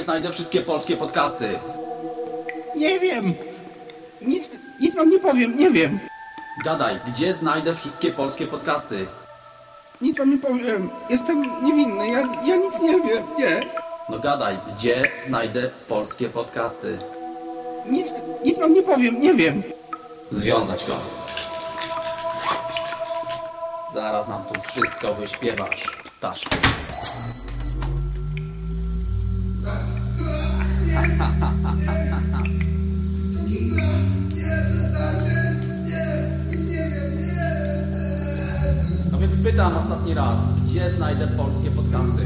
Gdzie znajdę wszystkie polskie podcasty? Nie wiem. Nic, nic wam nie powiem, nie wiem. Gadaj, gdzie znajdę wszystkie polskie podcasty? Nic wam nie powiem. Jestem niewinny, ja, ja nic nie wiem, nie. No gadaj, gdzie znajdę polskie podcasty? Nic, nic wam nie powiem, nie wiem. Związać go. Zaraz nam tu wszystko wyśpiewasz, ptaszku. No więc pytam ostatni raz, gdzie znajdę polskie podcasty?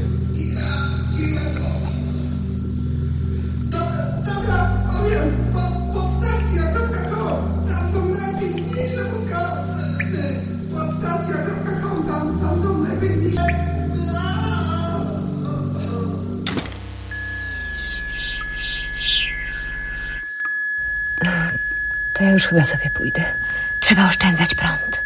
Już chyba sobie pójdę. Trzeba oszczędzać prąd.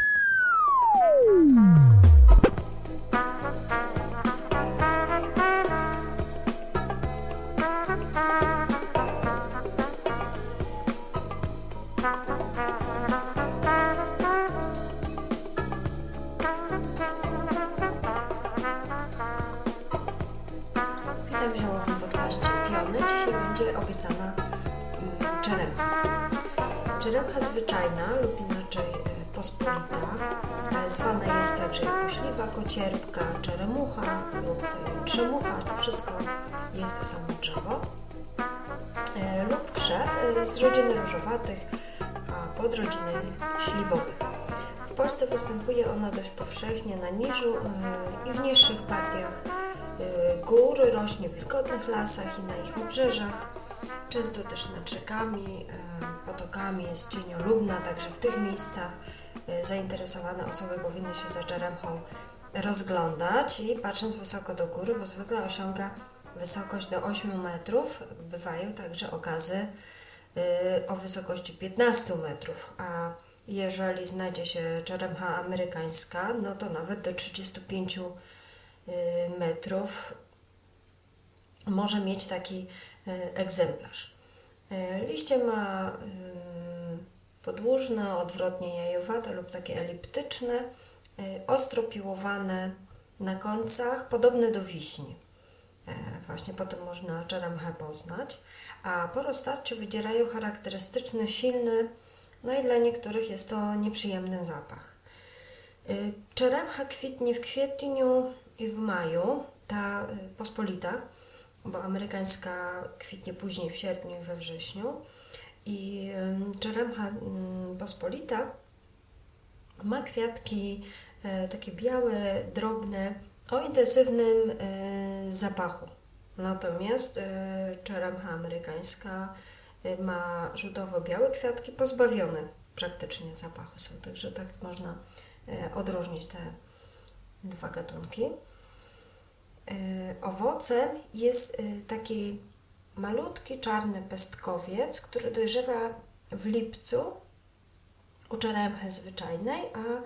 Witam w ziołowym podcaście Fiony. Dzisiaj będzie obiecana. Czeremcha zwyczajna lub inaczej e, pospolita. e, Zwana jest także jakośliwa kocierpka, czeremucha lub e, trzemucha. To wszystko jest to samo drzewo. Lub krzew z rodziny różowatych, a podrodziny śliwowych. W Polsce występuje ona dość powszechnie na niżu i w niższych partiach gór, rośnie w wilgotnych lasach i na ich obrzeżach, często też nad rzekami, e, potokami, jest cieniolubna, także w tych miejscach e, zainteresowane osoby powinny się za czeremchą rozglądać i patrząc wysoko do góry, bo zwykle osiąga wysokość do 8 metrów, bywają także okazy y, o wysokości 15 metrów, a jeżeli znajdzie się czeremcha amerykańska, no to nawet do 35 y, metrów może mieć taki egzemplarz. Y, Liście ma podłużne, odwrotnie jajowate lub takie eliptyczne, y, ostro piłowane na końcach, podobne do wiśni. E, Właśnie po tym można czeremchę poznać, a po roztarciu wydzierają charakterystyczny, silny, no i dla niektórych jest to nieprzyjemny zapach. Czeremcha kwitnie w kwietniu i w maju, ta y, pospolita, bo amerykańska kwitnie później w sierpniu i we wrześniu. I czeremcha pospolita ma kwiatki e, takie białe, drobne, o intensywnym e, zapachu. Natomiast czeremcha amerykańska e, ma żółtowo-białe kwiatki pozbawione praktycznie zapachu są. Także tak można odróżnić te dwa gatunki. E, Owocem jest e, taki malutki czarny pestkowiec, który dojrzewa w lipcu u czeremchy zwyczajnej, a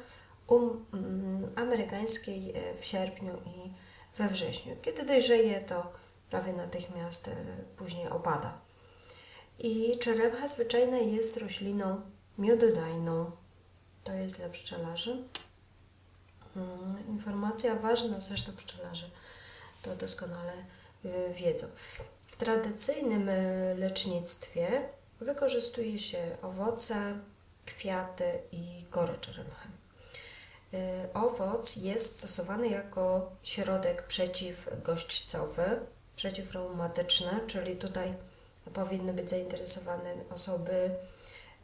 u mm, amerykańskiej e, w sierpniu i we wrześniu. Kiedy dojrzeje, to prawie natychmiast później opada. I czeremcha zwyczajna jest rośliną miododajną. To jest dla pszczelarzy. Mm, Informacja ważna, zresztą pszczelarze to doskonale y, wiedzą. W tradycyjnym y, lecznictwie wykorzystuje się owoce, kwiaty i kory czeremchy. Y, Owoc jest stosowany jako środek przeciwgoźdźcowy, przeciwreumatyczny, czyli tutaj powinny być zainteresowane osoby,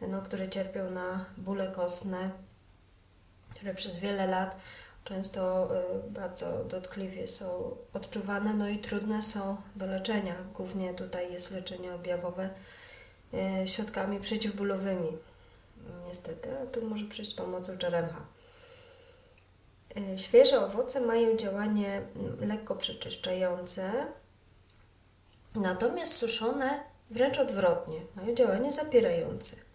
no, które cierpią na bóle kostne, które przez wiele lat często y, bardzo dotkliwie są odczuwane, no i trudne są do leczenia. Głównie tutaj jest leczenie objawowe y, środkami przeciwbólowymi. Niestety, a tu może przyjść z pomocą czeremcha. Y, Świeże owoce mają działanie mm, lekko przeczyszczające, natomiast suszone wręcz odwrotnie, mają działanie zapierające.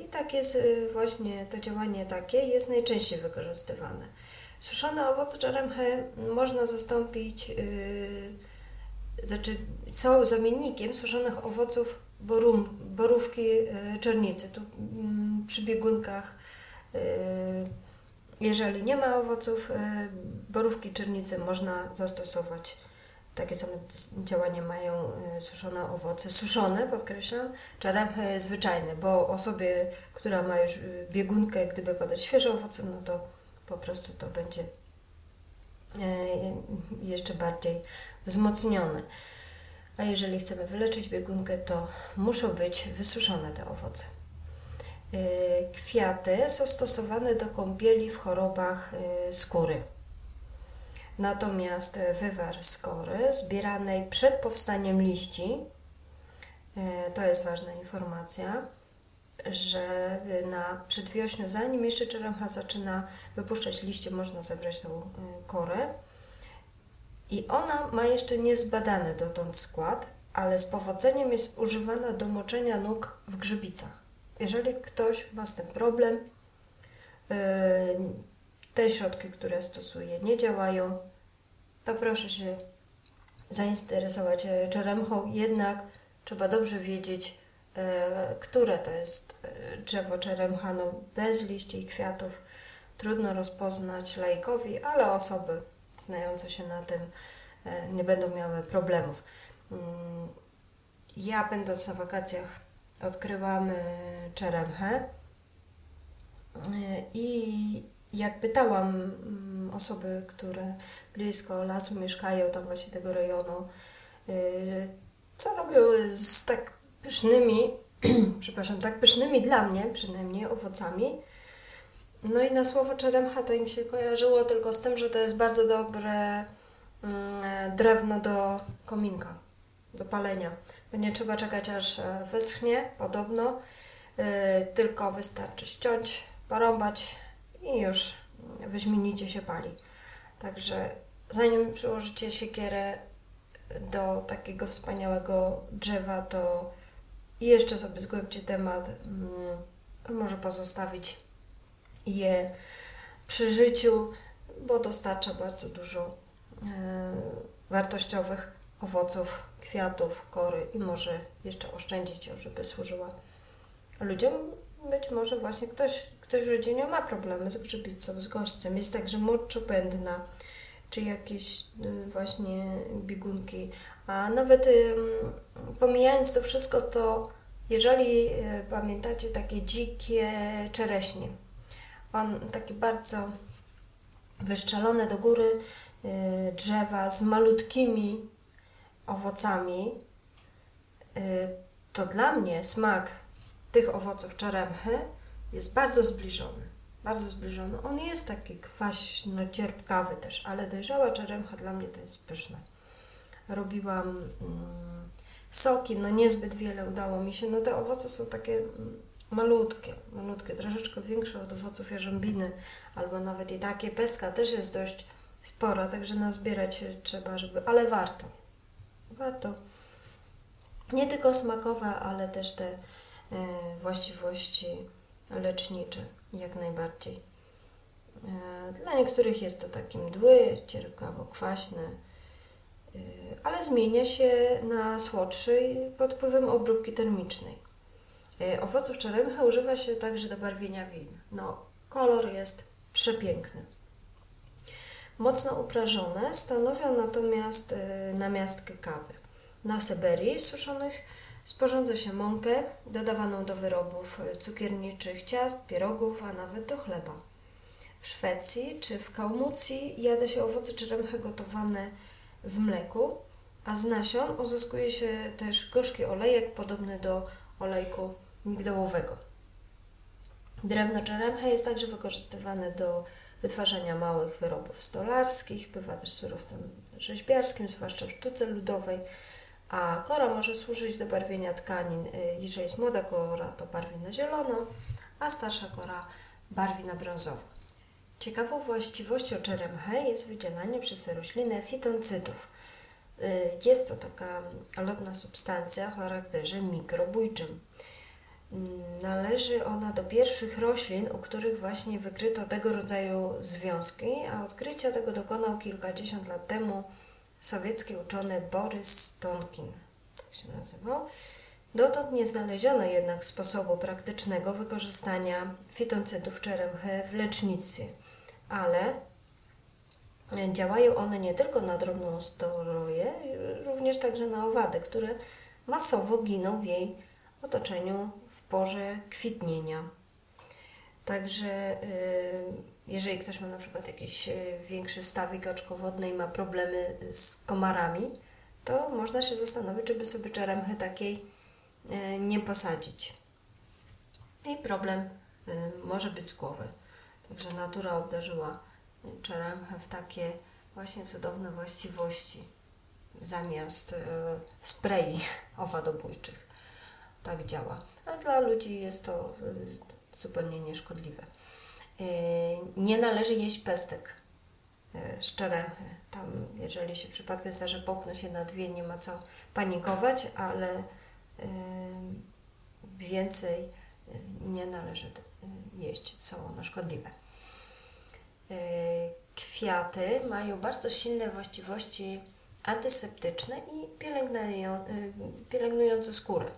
I tak jest y, właśnie to działanie takie jest najczęściej wykorzystywane. Suszone owoce czeremchy można zastąpić y, znaczy są zamiennikiem suszonych owoców borum, borówki y, czernicy. Tu mm, przy biegunkach, jeżeli nie ma owoców borówki czernicy, można zastosować. Takie same działanie mają y, suszone owoce, suszone podkreślam, czarempy zwyczajne, bo osobie, która ma już y, biegunkę, gdyby podać świeże owoce, no to po prostu to będzie y, jeszcze bardziej wzmocnione. A jeżeli chcemy wyleczyć biegunkę, to muszą być wysuszone te owoce. Kwiaty są stosowane do kąpieli w chorobach skóry. Natomiast wywar skory zbieranej przed powstaniem liści, y, to jest ważna informacja, że na przedwiośniu, zanim jeszcze czeremcha zaczyna wypuszczać liście, można zebrać tą y, korę. I ona ma jeszcze niezbadany dotąd skład, ale z powodzeniem jest używana do moczenia nóg w grzybicach. Jeżeli ktoś ma z tym problem, yy, te środki, które stosuje, nie działają, to proszę się zainteresować e, czeremchą, jednak trzeba dobrze wiedzieć, e, które to jest e, drzewo czeremcha, no bez liści i kwiatów trudno rozpoznać laikowi, ale osoby znające się na tym nie będą miały problemów. Mm, Ja będąc na wakacjach odkryłam e, czeremchę i jak pytałam mm, osoby, które blisko lasu mieszkają, tam właśnie tego rejonu, e, co robią z tak pysznymi, przepraszam, tak pysznymi dla mnie przynajmniej owocami, no i na słowo czeremcha to im się kojarzyło tylko z tym, że to jest bardzo dobre mm, drewno do kominka, do palenia. Bo nie trzeba czekać aż e, wyschnie, podobno, y, tylko wystarczy ściąć, porąbać i już wyśmienicie się pali. Także zanim przyłożycie siekierę do takiego wspaniałego drzewa, to jeszcze sobie zgłębcie temat. mm, Może pozostawić je przy życiu, bo dostarcza bardzo dużo e, wartościowych owoców, kwiatów, kory i może jeszcze oszczędzić ją, żeby służyła ludziom. Być może właśnie ktoś, ktoś w rodzinie ma problemy z grzybicą, z gośćcem. Jest także moczopędna, czy jakieś y, właśnie biegunki. A nawet ym, pomijając to wszystko, to jeżeli y, pamiętacie takie dzikie czereśnie, on takie bardzo wyszczelone do góry y, drzewa z malutkimi owocami, y, to dla mnie smak tych owoców czaremchy jest bardzo zbliżony. Bardzo zbliżony. On jest taki kwaśno-cierpkawy też, ale dojrzała czaremcha dla mnie to jest pyszna. Robiłam mm, soki, no niezbyt wiele udało mi się. No te owoce są takie mm, malutkie, malutkie, troszeczkę większe od owoców jarzębiny, albo nawet i takie. Pestka też jest dość spora, także nazbierać trzeba, żeby, ale warto. Warto. Nie tylko smakowe, ale też te właściwości lecznicze, jak najbardziej. E, Dla niektórych jest to taki mdły, cierpkawo-kwaśny, e, ale zmienia się na słodszy pod wpływem obróbki termicznej. E, Owoców czeremchy używa się także do barwienia win. No, kolor jest przepiękny. Mocno uprażone stanowią natomiast e, namiastkę kawy. Na Syberii suszonych sporządza się mąkę dodawaną do wyrobów cukierniczych, ciast, pierogów, a nawet do chleba. W Szwecji czy w Kałmucji jada się owoce czeremchy gotowane w mleku, a z nasion uzyskuje się też gorzki olejek podobny do olejku migdałowego. Drewno czeremchy jest także wykorzystywane do wytwarzania małych wyrobów stolarskich, bywa też surowcem rzeźbiarskim, zwłaszcza w sztuce ludowej, a kora może służyć do barwienia tkanin. Y, Jeżeli jest młoda kora, to barwi na zielono, a starsza kora barwi na brązowo. Ciekawą właściwością czeremchy jest wydzielanie przez tę roślinę fitoncydów. Y, Jest to taka lotna substancja o charakterze mikrobójczym. Mm, Należy ona do pierwszych roślin, u których właśnie wykryto tego rodzaju związki, a odkrycia tego dokonał kilkadziesiąt lat temu sowiecki uczony Borys Tonkin, tak się nazywał. Dotąd nie znaleziono jednak sposobu praktycznego wykorzystania fitoncydów czeremchy w lecznictwie, ale działają one nie tylko na drobną zdrowie, również także na owady, które masowo giną w jej otoczeniu w porze kwitnienia. Także y, jeżeli ktoś ma na przykład jakiś y, większy stawik oczkowodny i ma problemy z komarami, to można się zastanowić, czy by sobie czeremchy takiej y, nie posadzić. I problem może być z głowy. Także natura obdarzyła czeremchę w takie właśnie cudowne właściwości zamiast sprayi owadobójczych. Tak działa. A dla ludzi jest to zupełnie nieszkodliwe. E, nie należy jeść pestek e, z czeremchy. Tam, jeżeli się przypadkiem zdarzy się na dwie, nie ma co panikować, ale e, więcej nie należy jeść, są one szkodliwe. Kwiaty mają bardzo silne właściwości antyseptyczne i pielęgnujące skórę.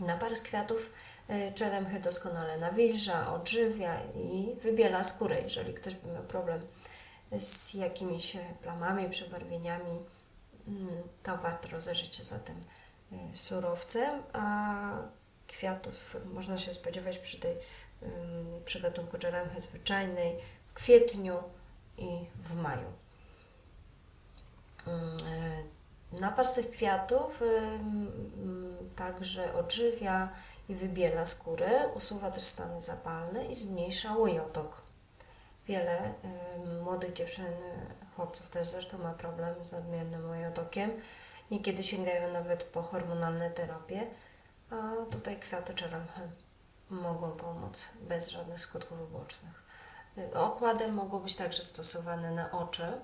Napar z kwiatów e, czeremchy doskonale nawilża, odżywia i wybiela skórę. Jeżeli ktoś by miał problem z jakimiś plamami, przebarwieniami, mm, to warto rozejrzeć się za tym e, surowcem, a kwiatów można się spodziewać przy tej przy gatunku czeremchy zwyczajnej w kwietniu i w maju. Mm, e, Napar tych kwiatów także odżywia i wybiela skórę, usuwa też stany zapalne i zmniejsza łojotok. Wiele młodych dziewczyn, chłopców też zresztą ma problem z nadmiernym łojotokiem. Niekiedy sięgają nawet po hormonalne terapie, a tutaj kwiaty czeremchy mogą pomóc bez żadnych skutków ubocznych. Y, okłady mogą być także stosowane na oczy,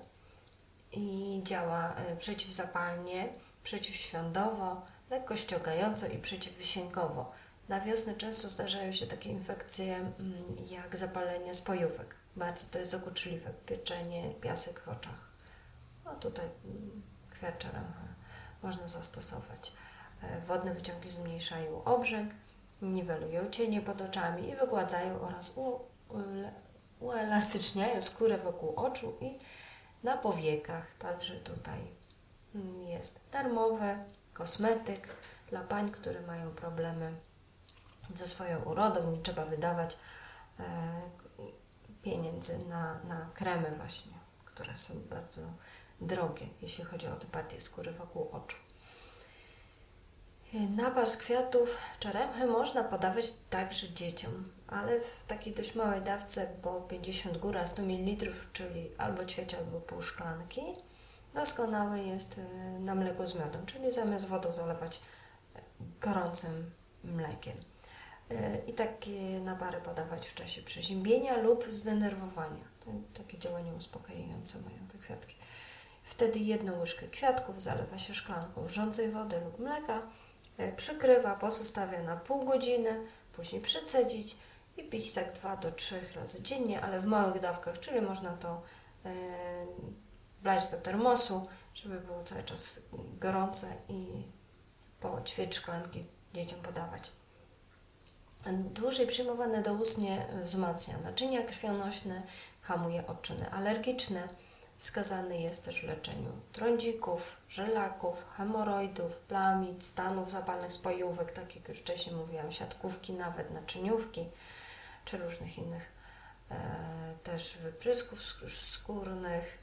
i działa e, przeciwzapalnie, przeciwświądowo, lekko ściągająco i przeciwwysięgowo. Na wiosnę często zdarzają się takie infekcje mm, jak zapalenie spojówek. Bardzo to jest dokuczliwe, pieczenie, piasek w oczach. No tutaj mm, kwiatczerem można zastosować. E, wodne wyciągi zmniejszają obrzęk, niwelują cienie pod oczami i wygładzają oraz uelastyczniają skórę wokół oczu i na powiekach, także tutaj mm, jest darmowy kosmetyk dla pań, które mają problemy ze swoją urodą, nie trzeba wydawać e, pieniędzy na, na kremy właśnie, które są bardzo drogie, jeśli chodzi o te partie skóry wokół oczu. Napar z kwiatów czeremchy można podawać także dzieciom, ale w takiej dość małej dawce, bo 50 góra 100 ml, czyli albo ćwieć, albo pół szklanki. Doskonały jest y, na mleko z miodem, czyli zamiast wodą zalewać gorącym mlekiem. Y, I takie napary podawać w czasie przeziębienia lub zdenerwowania. Takie działanie uspokajające mają te kwiatki. Wtedy jedną łyżkę kwiatków zalewa się szklanką wrzącej wody lub mleka E, przykrywa, pozostawia na pół godziny, później przecedzić i pić tak 2 do 3 razy dziennie, ale w małych dawkach, czyli można to yy, brać do termosu, żeby było cały czas gorące i po ćwierć szklanki dzieciom podawać. Dłużej przyjmowane doustnie wzmacnia. Naczynia krwionośne, hamuje odczyny alergiczne, Wskazany jest też w leczeniu trądzików, żelaków, hemoroidów, plamid, stanów zapalnych spojówek, tak jak już wcześniej mówiłam, siatkówki, nawet naczyniówki, czy różnych innych e, też wyprysków skórnych,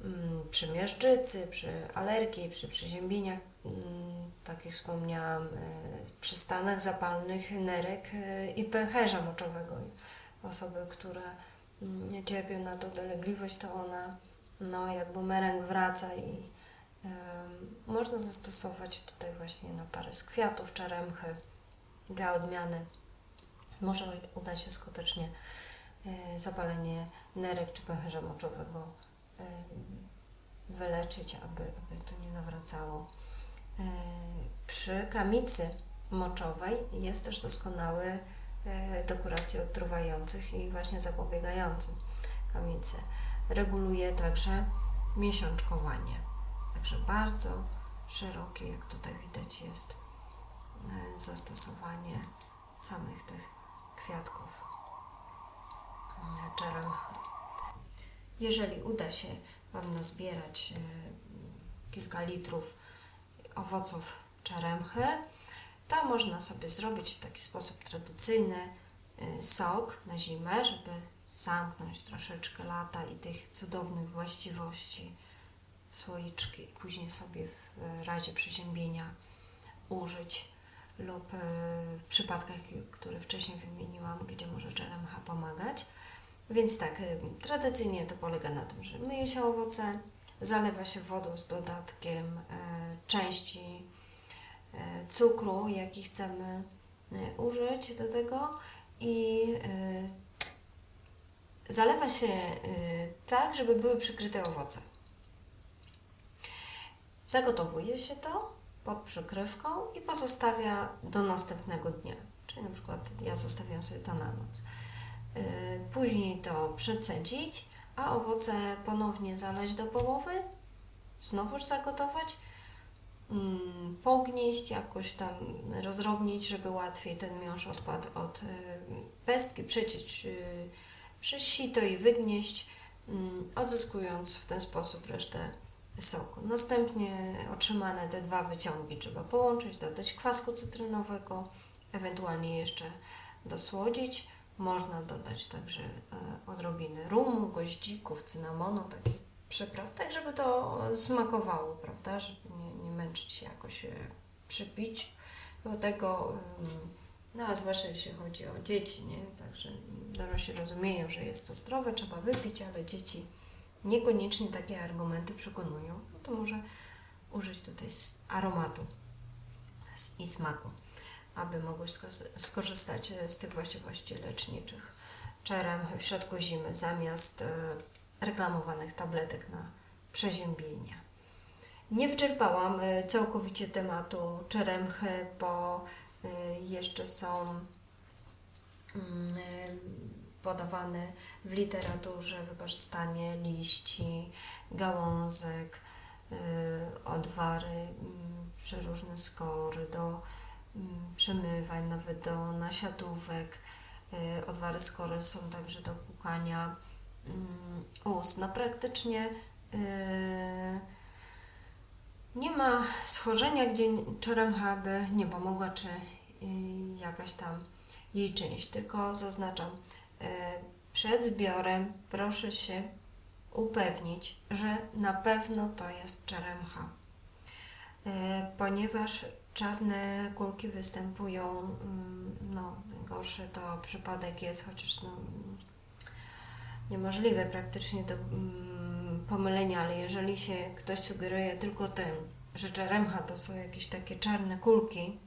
mm, przy miażdżycy, przy alergii, przy przeziębieniach, mm, tak jak wspomniałam, e, przy stanach zapalnych nerek e, i pęcherza moczowego. Osoby, które mm, cierpią na to dolegliwość, to ona no jak bumerang wraca i y, można zastosować tutaj właśnie na parę z kwiatów, czeremchy dla odmiany. Może uda się skutecznie y, zapalenie nerek czy pęcherza moczowego y, wyleczyć, aby, aby to nie nawracało. Przy kamicy moczowej jest też doskonały do kuracji odtruwających i właśnie zapobiegającym kamicy reguluje także miesiączkowanie. Także bardzo szerokie, jak tutaj widać, jest e, zastosowanie samych tych kwiatków e, czeremchy. Jeżeli uda się Wam nazbierać e, kilka litrów owoców czeremchy, to można sobie zrobić w taki sposób tradycyjny y, sok na zimę, żeby zamknąć troszeczkę lata i tych cudownych właściwości w słoiczki i później sobie w razie przeziębienia użyć lub y, w przypadkach, które wcześniej wymieniłam, gdzie może czeremcha pomagać. Więc tak, y, tradycyjnie to polega na tym, że myje się owoce, zalewa się wodą z dodatkiem części E, cukru, jaki chcemy e, użyć do tego i e, zalewa się tak, żeby były przykryte owoce. Zagotowuje się to pod przykrywką i pozostawia do następnego dnia. Czyli na przykład ja zostawiam sobie to na noc. Później to przecedzić, a owoce ponownie zalać do połowy, znowuż zagotować Mm, pognieść, jakoś tam rozrobnić, żeby łatwiej ten miąższ odpadł od y, pestki, przecieć y, przez sito i wygnieść, mm, odzyskując w ten sposób resztę soku. Następnie otrzymane te dwa wyciągi trzeba połączyć, dodać kwasku cytrynowego, ewentualnie jeszcze dosłodzić. Można dodać także e, odrobinę rumu, goździków, cynamonu, takich przypraw, tak żeby to smakowało, prawda, żeby nie, nie męczyć się jakoś e, przypić. Do tego, no a zwłaszcza jeśli chodzi o dzieci, nie, także dorośli rozumieją, że jest to zdrowe, trzeba wypić, ale dzieci niekoniecznie takie argumenty przekonują, no to może użyć tutaj aromatu i smaku, aby mogły skorzystać e, z tych właściwości leczniczych czerem w środku zimy zamiast e, reklamowanych tabletek na przeziębienia. Nie wyczerpałam e, całkowicie tematu czeremchy, bo jeszcze są mm, podawane w literaturze wykorzystanie liści, gałązek, odwary, mm, przeróżne skory do przemywań, nawet do nasiadówek. Odwary skory są także do płukania Mm, ust. No praktycznie yy, nie ma schorzenia, gdzie czeremcha by nie pomogła, czy yy, jakaś tam jej część, tylko zaznaczam, przed zbiorem proszę się upewnić, że na pewno to jest czeremcha, ponieważ czarne kulki występują, mm, no gorszy to przypadek jest, chociaż no, niemożliwe praktycznie do mm, pomylenia, ale jeżeli się ktoś sugeruje tylko tym, że czeremcha to są jakieś takie czarne kulki,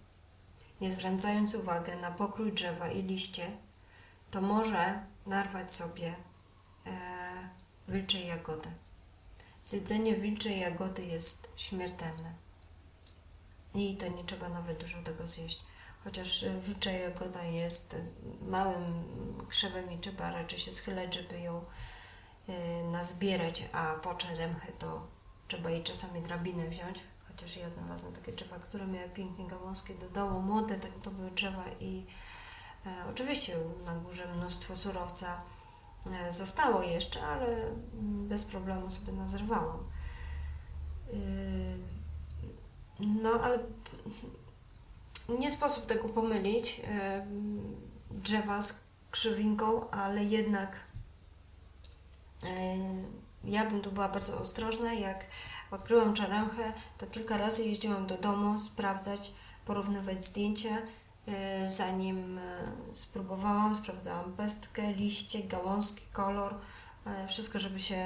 nie zwracając uwagi na pokrój drzewa i liście, to może narwać sobie e, wilczej jagody. Zjedzenie wilczej jagody jest śmiertelne. I to nie trzeba nawet dużo tego zjeść chociaż wilcza jagoda jest małym krzewem i trzeba raczej się schylać, żeby ją y, nazbierać, a po czeremchę to trzeba jej czasami drabinę wziąć, chociaż ja znalazłam takie drzewa, które miały pięknie gałązki do dołu, młode tak to były drzewa i e, oczywiście na górze mnóstwo surowca e, zostało jeszcze, ale bez problemu sobie nazrywałam. Y, no, ale nie sposób tego pomylić drzewa z krzywinką, ale jednak ja bym tu była bardzo ostrożna. Jak odkryłam czaremchę, to kilka razy jeździłam do domu sprawdzać, porównywać zdjęcia. E, zanim e, spróbowałam, sprawdzałam pestkę, liście, gałązki, kolor, wszystko, żeby się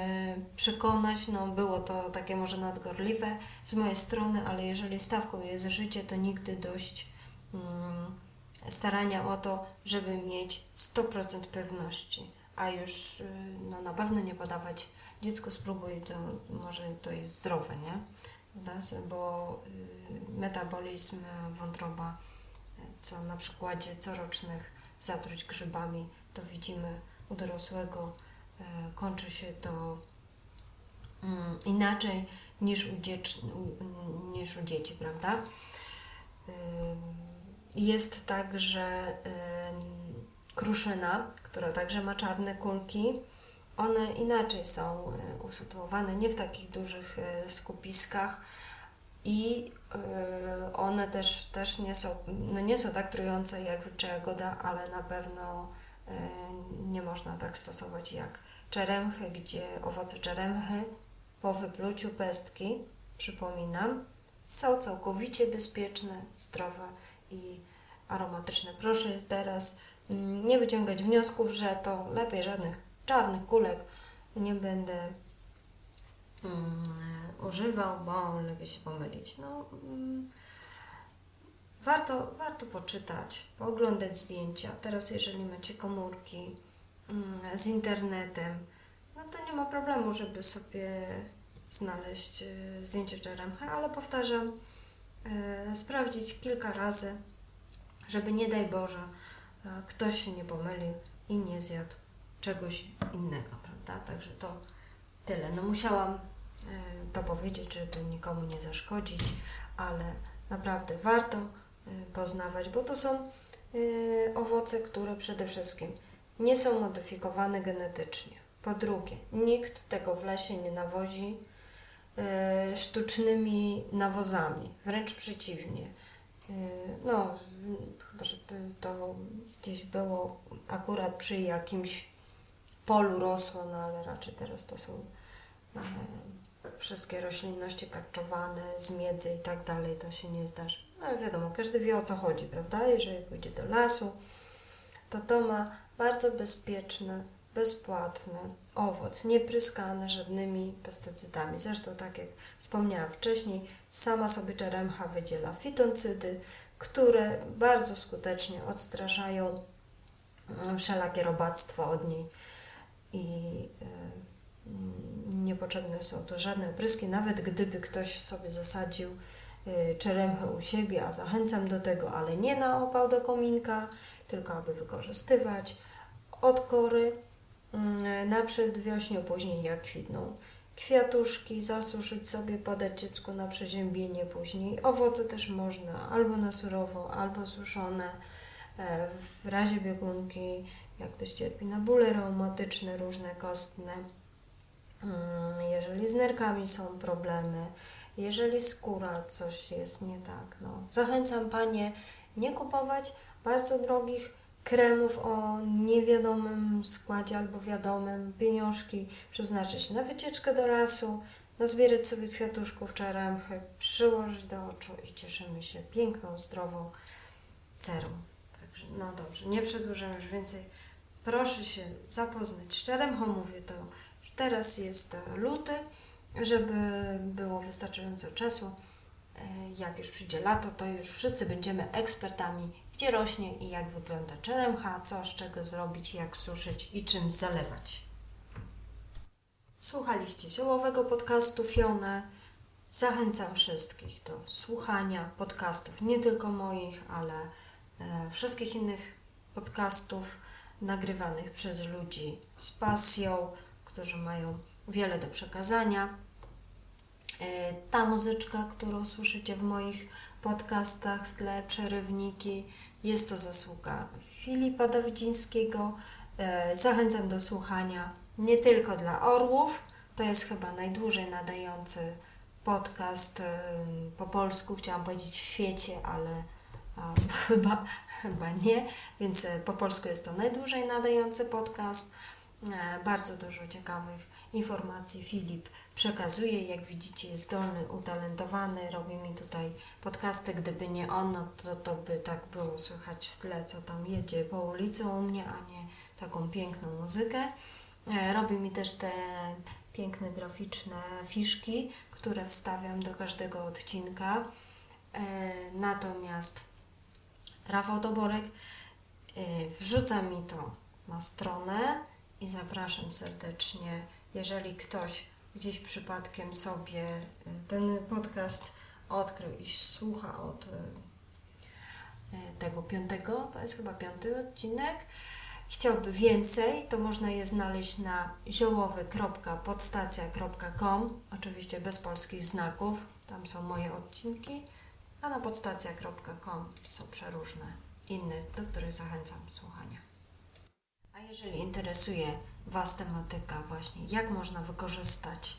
przekonać. No, było to takie może nadgorliwe z mojej strony, ale jeżeli stawką jest życie, to nigdy dość Mm, starania o to, żeby mieć 100% pewności, a już y, no, na pewno nie podawać dziecku spróbuj, to może to jest zdrowe, nie? Bo y, metabolizm wątroba, co na przykładzie corocznych zatruć grzybami, to widzimy u dorosłego, kończy się to mm, inaczej niż u, dziecz, u- niż u dzieci, prawda? Ym, Jest także kruszyna, która także ma czarne kulki. One inaczej są y, usytuowane, nie w takich dużych skupiskach i one też, też nie, są, no nie są tak trujące jak wilcza jagoda, ale na pewno nie można tak stosować jak czeremchy, gdzie owoce czeremchy po wypluciu pestki, przypominam, są całkowicie bezpieczne, zdrowe i aromatyczne. Proszę teraz nie wyciągać wniosków, że to lepiej żadnych czarnych kulek nie będę mm, używał, bo lepiej się pomylić. No, mm, warto, warto poczytać, pooglądać zdjęcia. Teraz, jeżeli macie komórki mm, z internetem, no to nie ma problemu, żeby sobie znaleźć e, zdjęcie czeremchy, ale powtarzam, e, sprawdzić kilka razy, żeby nie daj Boże, e, ktoś się nie pomylił i nie zjadł czegoś innego, prawda? Także to tyle. No musiałam to powiedzieć, żeby nikomu nie zaszkodzić, ale naprawdę warto poznawać, bo to są e, owoce, które przede wszystkim nie są modyfikowane genetycznie. Po drugie, nikt tego w lesie nie nawozi e, sztucznymi nawozami, wręcz przeciwnie. No, chyba żeby to gdzieś było akurat przy jakimś polu rosło, no ale raczej teraz to są wszystkie roślinności karczowane z miedzy i tak dalej, to się nie zdarzy. No ale wiadomo, każdy wie o co chodzi, prawda? Jeżeli pójdzie do lasu, to to ma bardzo bezpieczny, bezpłatny owoc, niepryskany żadnymi pestycydami. Zresztą, tak jak wspomniałam wcześniej, sama sobie czeremcha wydziela fitoncydy, które bardzo skutecznie odstraszają mm, wszelakie robactwo od niej i e, mm, niepotrzebne są tu żadne opryski, nawet gdyby ktoś sobie zasadził czeremchę u siebie, a zachęcam do tego, ale nie na opał do kominka, tylko aby wykorzystywać od kory mm, na przedwiośniu, później jak kwitną kwiatuszki, zasuszyć sobie, podać dziecku na przeziębienie później. Owoce też można albo na surowo, albo suszone. E, W razie biegunki, jak ktoś cierpi na bóle reumatyczne, różne kostne, jeżeli z nerkami są problemy, jeżeli skóra coś jest nie tak, no. Zachęcam Panie nie kupować bardzo drogich kremów o niewiadomym składzie albo wiadomym, pieniążki przeznaczyć na wycieczkę do lasu, nazbierać sobie kwiatuszków czeremchy, przyłożyć do oczu i cieszymy się piękną, zdrową cerą. Także, no dobrze, nie przedłużam już więcej. Proszę się zapoznać z czeremchą, mówię to teraz jest e, luty, żeby było wystarczająco czasu. E, Jak już przyjdzie lato, to już wszyscy będziemy ekspertami, gdzie rośnie i jak wygląda czeremcha, co z czego zrobić, jak suszyć i czym zalewać. Słuchaliście ziołowego podcastu Fione. Zachęcam wszystkich do słuchania podcastów, nie tylko moich, ale e, wszystkich innych podcastów nagrywanych przez ludzi z pasją, którzy mają wiele do przekazania. E, Ta muzyczka, którą słyszycie w moich podcastach, w tle przerywniki, jest to zasługa Filipa Dawidzińskiego. E, Zachęcam do słuchania nie tylko dla orłów. To jest chyba najdłużej nadający podcast em, po polsku, chciałam powiedzieć w świecie, ale chyba, chyba nie, więc e, po polsku jest to najdłużej nadający podcast. E, Bardzo dużo ciekawych informacji Filip przekazuje. Jak widzicie, jest zdolny, utalentowany, robi mi tutaj podcasty. Gdyby nie on, no to, to by tak było słychać w tle, co tam jedzie po ulicy u mnie, a nie taką piękną muzykę. E, Robi mi też te piękne graficzne fiszki, które wstawiam do każdego odcinka. E, Natomiast Rafał Doborek wrzuca mi to na stronę i zapraszam serdecznie, jeżeli ktoś gdzieś przypadkiem sobie y, ten podcast odkrył i słucha od y, y, tego piątego, to jest chyba piąty odcinek, chciałby więcej, to można je znaleźć na ziołowy.podstacja.com, oczywiście bez polskich znaków, tam są moje odcinki, a na podstacja.com są przeróżne inne, do których zachęcam słuchania. Jeżeli interesuje Was tematyka właśnie, jak można wykorzystać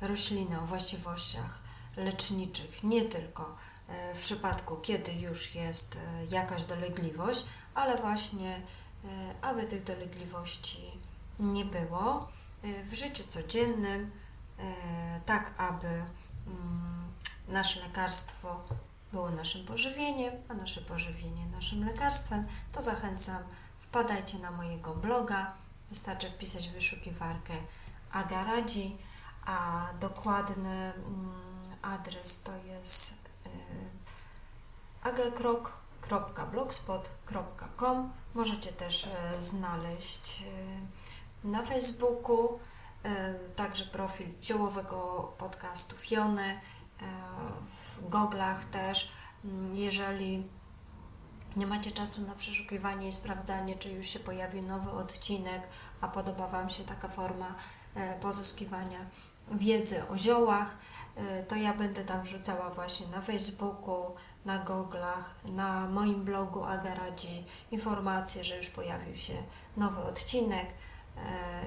rośliny o właściwościach leczniczych, nie tylko e, w przypadku, kiedy już jest e, jakaś dolegliwość, ale właśnie, e, aby tych dolegliwości nie było w życiu codziennym, tak aby mm, nasze lekarstwo było naszym pożywieniem, a nasze pożywienie naszym lekarstwem, to zachęcam, wpadajcie na mojego bloga. Wystarczy wpisać w wyszukiwarkę Agaradzi, a dokładny mm, adres to jest y, agakrok.blogspot.com. Możecie też y, znaleźć y, na Facebooku także profil ziołowego podcastu Fiony, w goglach też. Mm, jeżeli nie macie czasu na przeszukiwanie i sprawdzanie, czy już się pojawił nowy odcinek, a podoba Wam się taka forma e, pozyskiwania wiedzy o ziołach, e, to ja będę tam wrzucała właśnie na Facebooku, na goglach, na moim blogu Agaradzi informacje, że już pojawił się nowy odcinek. E,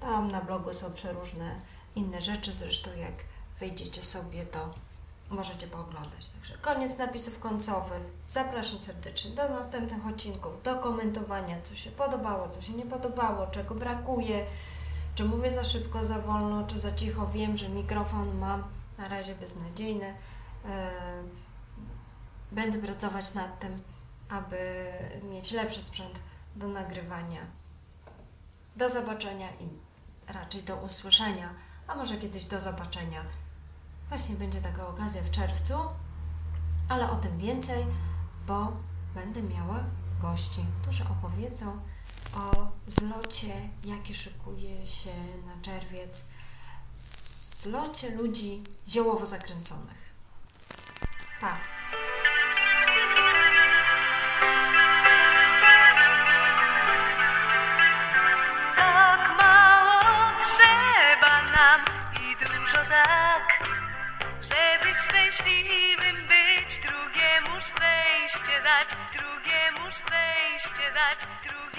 tam na blogu są przeróżne inne rzeczy, zresztą jak wejdziecie sobie, to możecie pooglądać. Także koniec napisów końcowych. Zapraszam serdecznie do następnych odcinków, do komentowania, co się podobało, co się nie podobało, czego brakuje, czy mówię za szybko, za wolno, czy za cicho. Wiem, że mikrofon mam na razie beznadziejny. E, będę pracować nad tym, aby mieć lepszy sprzęt do nagrywania. Do zobaczenia i raczej do usłyszenia, a może kiedyś do zobaczenia Właśnie będzie taka okazja w czerwcu, ale o tym więcej, bo będę miała gości, którzy opowiedzą o zlocie, jaki szykuje się na czerwiec, zlocie ludzi ziołowo zakręconych. Pa! szczęśliwym być, drugiemu szczęście dać, drugiemu szczęście dać, drugiemu.